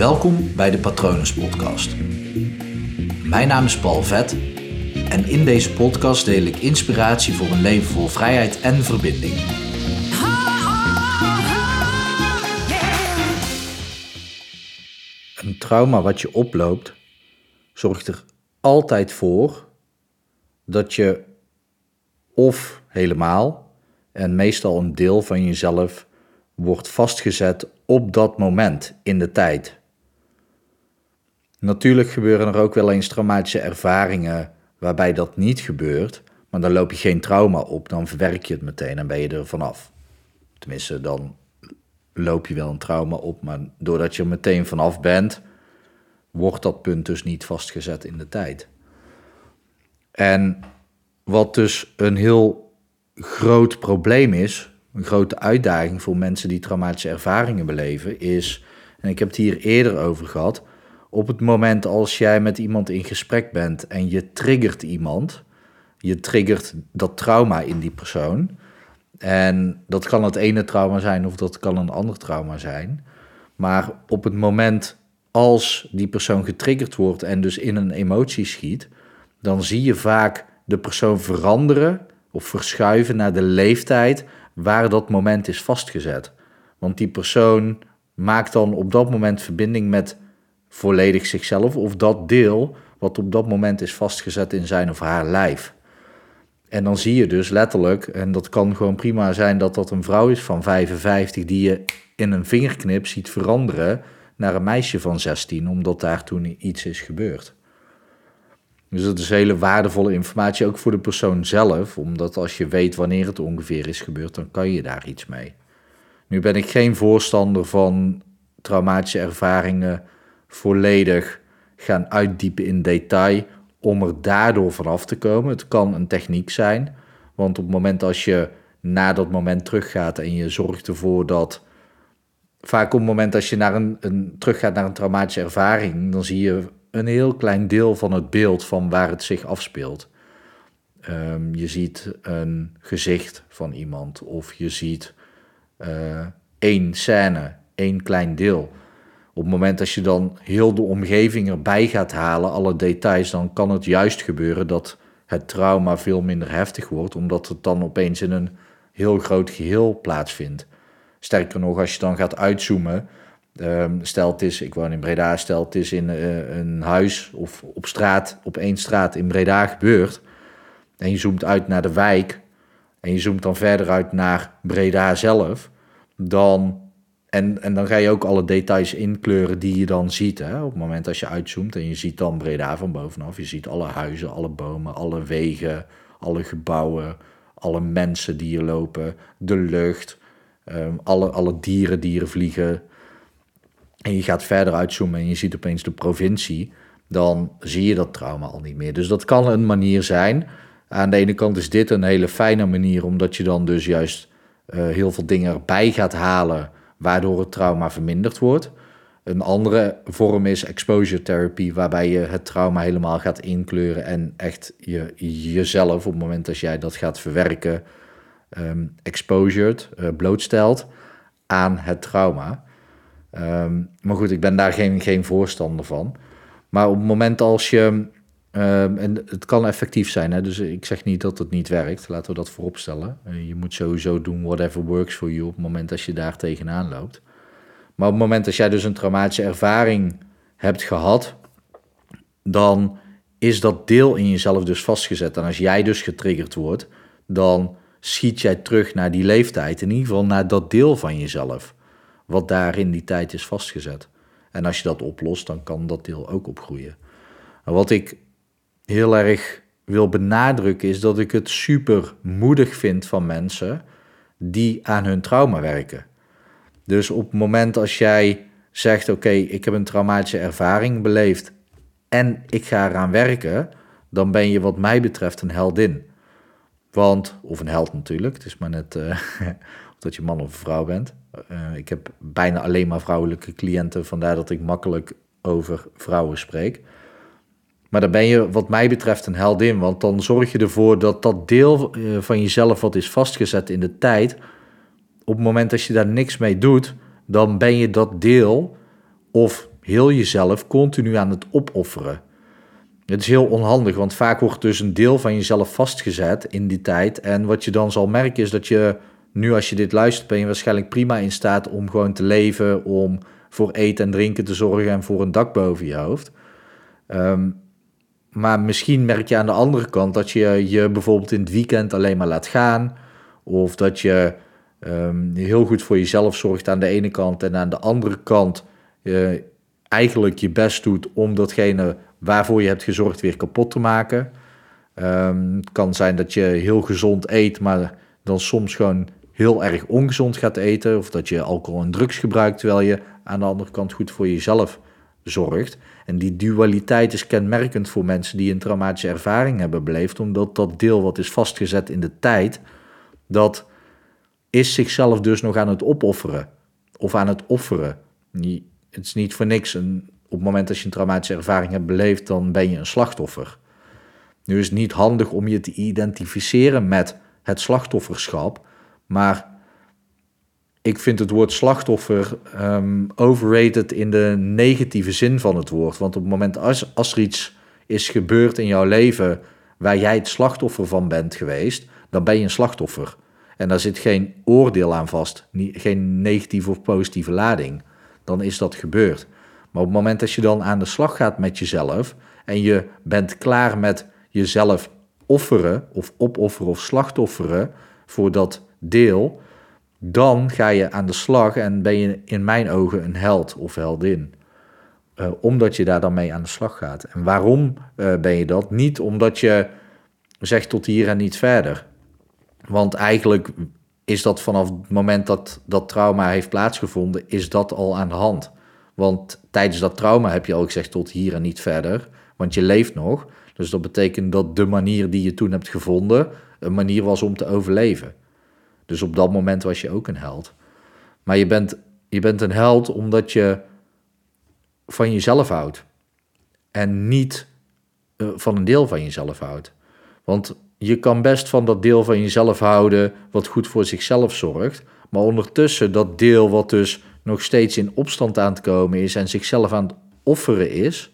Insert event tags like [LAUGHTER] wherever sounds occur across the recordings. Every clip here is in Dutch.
Welkom bij de Patronus Podcast. Mijn naam is Paul Vet en in deze podcast deel ik inspiratie voor een leven vol vrijheid en verbinding. Een trauma wat je oploopt zorgt er altijd voor dat je of helemaal en meestal een deel van jezelf wordt vastgezet op dat moment in de tijd. Natuurlijk gebeuren er ook wel eens traumatische ervaringen waarbij dat niet gebeurt, maar dan loop je geen trauma op, dan verwerk je het meteen en ben je er vanaf. Tenminste, dan loop je wel een trauma op, maar doordat je er meteen vanaf bent, wordt dat punt dus niet vastgezet in de tijd. En wat dus een heel groot probleem is, een grote uitdaging voor mensen die traumatische ervaringen beleven, is, en ik heb het hier eerder over gehad, op het moment als jij met iemand in gesprek bent en je triggert iemand, je triggert dat trauma in die persoon. En dat kan het ene trauma zijn of dat kan een ander trauma zijn. Maar op het moment als die persoon getriggerd wordt en dus in een emotie schiet, dan zie je vaak de persoon veranderen of verschuiven naar de leeftijd waar dat moment is vastgezet. Want die persoon maakt dan op dat moment verbinding met volledig zichzelf of dat deel wat op dat moment is vastgezet in zijn of haar lijf. En dan zie je dus letterlijk, en dat kan gewoon prima zijn dat dat een vrouw is van 55 die je in een vingerknip ziet veranderen naar een meisje van 16, omdat daar toen iets is gebeurd. Dus dat is hele waardevolle informatie ook voor de persoon zelf, omdat als je weet wanneer het ongeveer is gebeurd, dan kan je daar iets mee. Nu ben ik geen voorstander van traumatische ervaringen volledig gaan uitdiepen in detail om er daardoor vanaf te komen. Het kan een techniek zijn, want op het moment als je na dat moment teruggaat en je zorgt ervoor dat. Vaak op het moment als je naar een, een, teruggaat naar een traumatische ervaring, dan zie je een heel klein deel van het beeld van waar het zich afspeelt. Um, je ziet een gezicht van iemand of je ziet uh, één scène, één klein deel. Op het moment dat je dan heel de omgeving erbij gaat halen, alle details, dan kan het juist gebeuren dat het trauma veel minder heftig wordt, omdat het dan opeens in een heel groot geheel plaatsvindt. Sterker nog, als je dan gaat uitzoomen, um, stel is, ik woon in Breda, stel het is in uh, een huis of op straat, op één straat in Breda gebeurd, en je zoomt uit naar de wijk, en je zoomt dan verder uit naar Breda zelf, dan en, en dan ga je ook alle details inkleuren die je dan ziet. Hè? Op het moment als je uitzoomt en je ziet dan Breda van bovenaf. Je ziet alle huizen, alle bomen, alle wegen, alle gebouwen, alle mensen die hier lopen, de lucht, um, alle, alle dieren die hier vliegen. En je gaat verder uitzoomen en je ziet opeens de provincie. Dan zie je dat trauma al niet meer. Dus dat kan een manier zijn. Aan de ene kant is dit een hele fijne manier, omdat je dan dus juist uh, heel veel dingen erbij gaat halen waardoor het trauma verminderd wordt. Een andere vorm is exposure therapy, waarbij je het trauma helemaal gaat inkleuren en echt je, jezelf op het moment dat jij dat gaat verwerken, um, blootstelt aan het trauma. Um, maar goed, ik ben daar geen, geen voorstander van. Maar op het moment als je Um, en het kan effectief zijn, hè? dus ik zeg niet dat het niet werkt, laten we dat vooropstellen. Uh, je moet sowieso doen whatever works for you op het moment dat je daar tegenaan loopt. Maar op het moment dat jij dus een traumatische ervaring hebt gehad, dan is dat deel in jezelf dus vastgezet. En als jij dus getriggerd wordt, dan schiet jij terug naar die leeftijd, in ieder geval naar dat deel van jezelf, wat daar in die tijd is vastgezet. En als je dat oplost, dan kan dat deel ook opgroeien. En wat ik heel erg wil benadrukken, is dat ik het super moedig vind van mensen die aan hun trauma werken. Dus op het moment als jij zegt: Oké, ik heb een traumatische ervaring beleefd en ik ga eraan werken, dan ben je, wat mij betreft, een heldin. Want, of een held natuurlijk, het is maar net uh, [LAUGHS] of dat je man of vrouw bent. Uh, ik heb bijna alleen maar vrouwelijke cliënten, vandaar dat ik makkelijk over vrouwen spreek. Maar dan ben je, wat mij betreft, een heldin. Want dan zorg je ervoor dat dat deel eh, van jezelf wat is vastgezet in de tijd. op het moment dat je daar niks mee doet. dan ben je dat deel. of heel jezelf continu aan het opofferen. Het is heel onhandig, want vaak wordt dus een deel van jezelf vastgezet in die tijd. En wat je dan zal merken is dat je nu als je dit luistert, ben je waarschijnlijk prima in staat om gewoon te leven, om voor eten en drinken te zorgen en voor een dak boven je hoofd. Ehm, maar misschien merk je aan de andere kant dat je je bijvoorbeeld in het weekend alleen maar laat gaan. Of dat je um, heel goed voor jezelf zorgt aan de ene kant en aan de andere kant uh, eigenlijk je best doet om datgene waarvoor je hebt gezorgd weer kapot te maken. Um, het kan zijn dat je heel gezond eet, maar dan soms gewoon heel erg ongezond gaat eten. Of dat je alcohol en drugs gebruikt terwijl je aan de andere kant goed voor jezelf zorgt. En die dualiteit is kenmerkend voor mensen die een traumatische ervaring hebben beleefd, omdat dat deel wat is vastgezet in de tijd, dat is zichzelf dus nog aan het opofferen. Of aan het offeren. Het is niet voor niks. Op het moment dat je een traumatische ervaring hebt beleefd, dan ben je een slachtoffer. Nu is het niet handig om je te identificeren met het slachtofferschap, maar ik vind het woord slachtoffer um, overrated in de negatieve zin van het woord. Want op het moment als, als er iets is gebeurd in jouw leven waar jij het slachtoffer van bent geweest, dan ben je een slachtoffer. En daar zit geen oordeel aan vast, geen negatieve of positieve lading. Dan is dat gebeurd. Maar op het moment dat je dan aan de slag gaat met jezelf en je bent klaar met jezelf offeren of opofferen of slachtofferen voor dat deel, dan ga je aan de slag en ben je in mijn ogen een held of heldin. Uh, omdat je daar dan mee aan de slag gaat. En waarom uh, ben je dat? Niet omdat je zegt tot hier en niet verder. Want eigenlijk is dat vanaf het moment dat dat trauma heeft plaatsgevonden, is dat al aan de hand. Want tijdens dat trauma heb je al gezegd tot hier en niet verder, want je leeft nog. Dus dat betekent dat de manier die je toen hebt gevonden, een manier was om te overleven. Dus op dat moment was je ook een held. Maar je bent, je bent een held omdat je van jezelf houdt. En niet uh, van een deel van jezelf houdt. Want je kan best van dat deel van jezelf houden wat goed voor zichzelf zorgt. Maar ondertussen dat deel wat dus nog steeds in opstand aan het komen is en zichzelf aan het offeren is,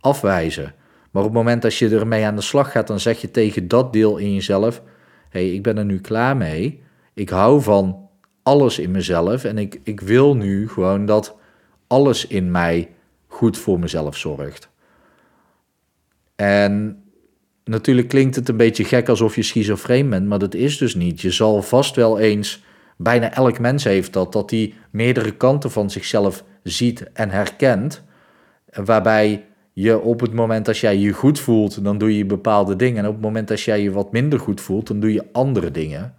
afwijzen. Maar op het moment dat je ermee aan de slag gaat, dan zeg je tegen dat deel in jezelf: hé, hey, ik ben er nu klaar mee. Ik hou van alles in mezelf en ik, ik wil nu gewoon dat alles in mij goed voor mezelf zorgt. En natuurlijk klinkt het een beetje gek alsof je schizofreen bent, maar dat is dus niet. Je zal vast wel eens, bijna elk mens heeft dat, dat hij meerdere kanten van zichzelf ziet en herkent, waarbij je op het moment dat jij je goed voelt, dan doe je bepaalde dingen. En op het moment dat jij je wat minder goed voelt, dan doe je andere dingen.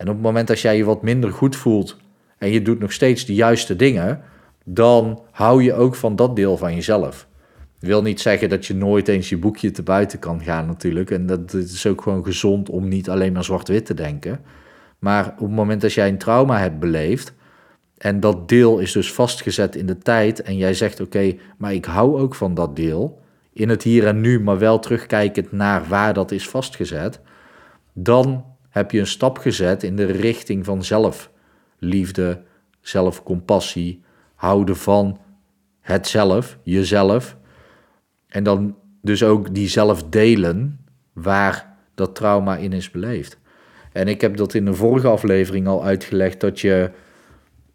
En op het moment dat jij je wat minder goed voelt en je doet nog steeds de juiste dingen, dan hou je ook van dat deel van jezelf. Ik wil niet zeggen dat je nooit eens je boekje te buiten kan gaan natuurlijk. En dat is ook gewoon gezond om niet alleen maar zwart-wit te denken. Maar op het moment dat jij een trauma hebt beleefd en dat deel is dus vastgezet in de tijd en jij zegt oké, maar ik hou ook van dat deel, in het hier en nu, maar wel terugkijkend naar waar dat is vastgezet, dan heb je een stap gezet in de richting van zelfliefde, zelfcompassie, houden van het zelf, jezelf. En dan dus ook die zelf delen waar dat trauma in is beleefd. En ik heb dat in de vorige aflevering al uitgelegd dat je,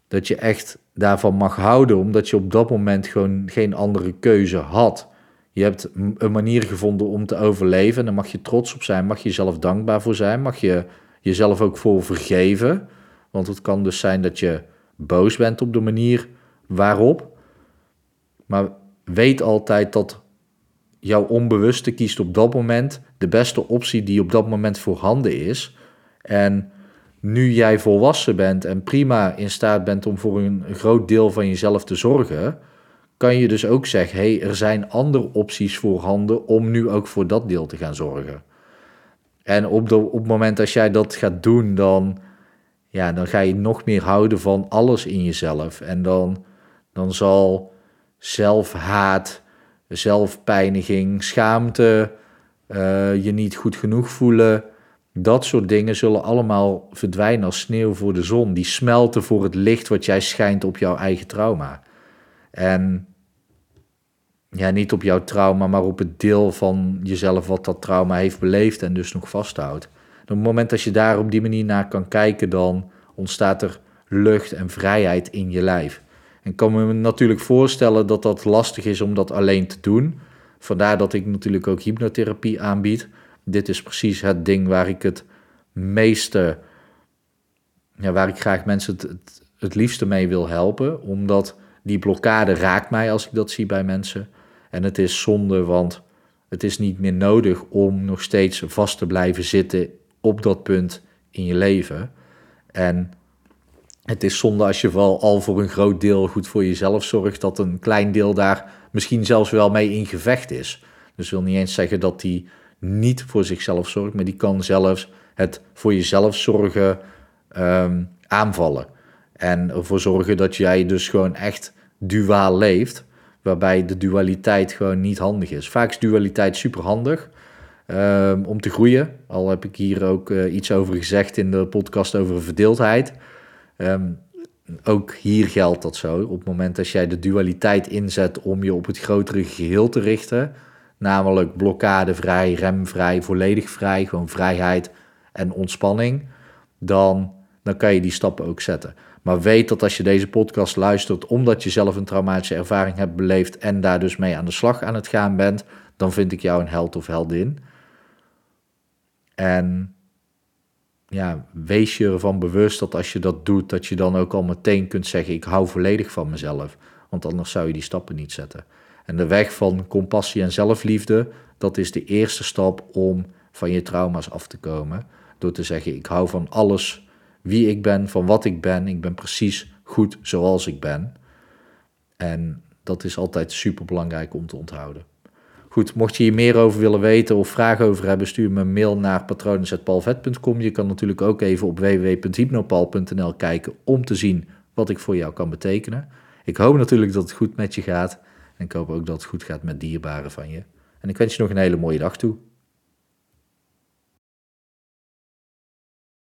dat je echt daarvan mag houden, omdat je op dat moment gewoon geen andere keuze had. Je hebt een manier gevonden om te overleven. En daar mag je trots op zijn. Mag je jezelf dankbaar voor zijn. Mag je jezelf ook voor vergeven. Want het kan dus zijn dat je boos bent op de manier waarop. Maar weet altijd dat jouw onbewuste kiest op dat moment de beste optie die op dat moment voorhanden is. En nu jij volwassen bent en prima in staat bent om voor een groot deel van jezelf te zorgen, kan je dus ook zeggen: hey, er zijn andere opties voorhanden om nu ook voor dat deel te gaan zorgen. En op, de, op het moment dat jij dat gaat doen, dan, ja, dan ga je nog meer houden van alles in jezelf. En dan, dan zal zelfhaat, zelfpijniging, schaamte, uh, je niet goed genoeg voelen, dat soort dingen zullen allemaal verdwijnen als sneeuw voor de zon. Die smelten voor het licht wat jij schijnt op jouw eigen trauma. En ja, niet op jouw trauma, maar op het deel van jezelf wat dat trauma heeft beleefd en dus nog vasthoudt. Op het moment dat je daar op die manier naar kan kijken, dan ontstaat er lucht en vrijheid in je lijf. En ik kan me natuurlijk voorstellen dat dat lastig is om dat alleen te doen. Vandaar dat ik natuurlijk ook hypnotherapie aanbied. Dit is precies het ding waar ik het meeste, ja, waar ik graag mensen het, het, het liefste mee wil helpen. Omdat die blokkade raakt mij als ik dat zie bij mensen. En het is zonde, want het is niet meer nodig om nog steeds vast te blijven zitten op dat punt in je leven. En het is zonde als je wel al voor een groot deel goed voor jezelf zorgt, dat een klein deel daar misschien zelfs wel mee in gevecht is. Dus wil niet eens zeggen dat die niet voor zichzelf zorgt, maar die kan zelfs het voor jezelf zorgen ehm, aanvallen. En ervoor zorgen dat jij dus gewoon echt duaal leeft, waarbij de dualiteit gewoon niet handig is. Vaak is dualiteit super handig um, om te groeien. Al heb ik hier ook uh, iets over gezegd in de podcast over verdeeldheid. Um, ook hier geldt dat zo. Op het moment dat jij de dualiteit inzet om je op het grotere geheel te richten, namelijk blokkadevrij, remvrij, volledig vrij, gewoon vrijheid en ontspanning, dan, dan kan je die stappen ook zetten. Maar weet dat als je deze podcast luistert omdat je zelf een traumatische ervaring hebt beleefd en daar dus mee aan de slag aan het gaan bent, dan vind ik jou een held of heldin. En ja, wees je ervan bewust dat als je dat doet, dat je dan ook al meteen kunt zeggen: Ik hou volledig van mezelf. Want anders zou je die stappen niet zetten. En de weg van compassie en zelfliefde, dat is de eerste stap om van je trauma's af te komen. Door te zeggen: Ik hou van alles wie ik ben, van wat ik ben. Ik ben precies goed zoals ik ben. En dat is altijd super belangrijk om te onthouden. Goed, mocht je hier meer over willen weten of vragen over hebben, stuur me een mail naar patronen.palvet.com. Je kan natuurlijk ook even op www.hypnopal.nl kijken om te zien wat ik voor jou kan betekenen. Ik hoop natuurlijk dat het goed met je gaat en ik hoop ook dat het goed gaat met dierbaren van je. En ik wens je nog een hele mooie dag toe.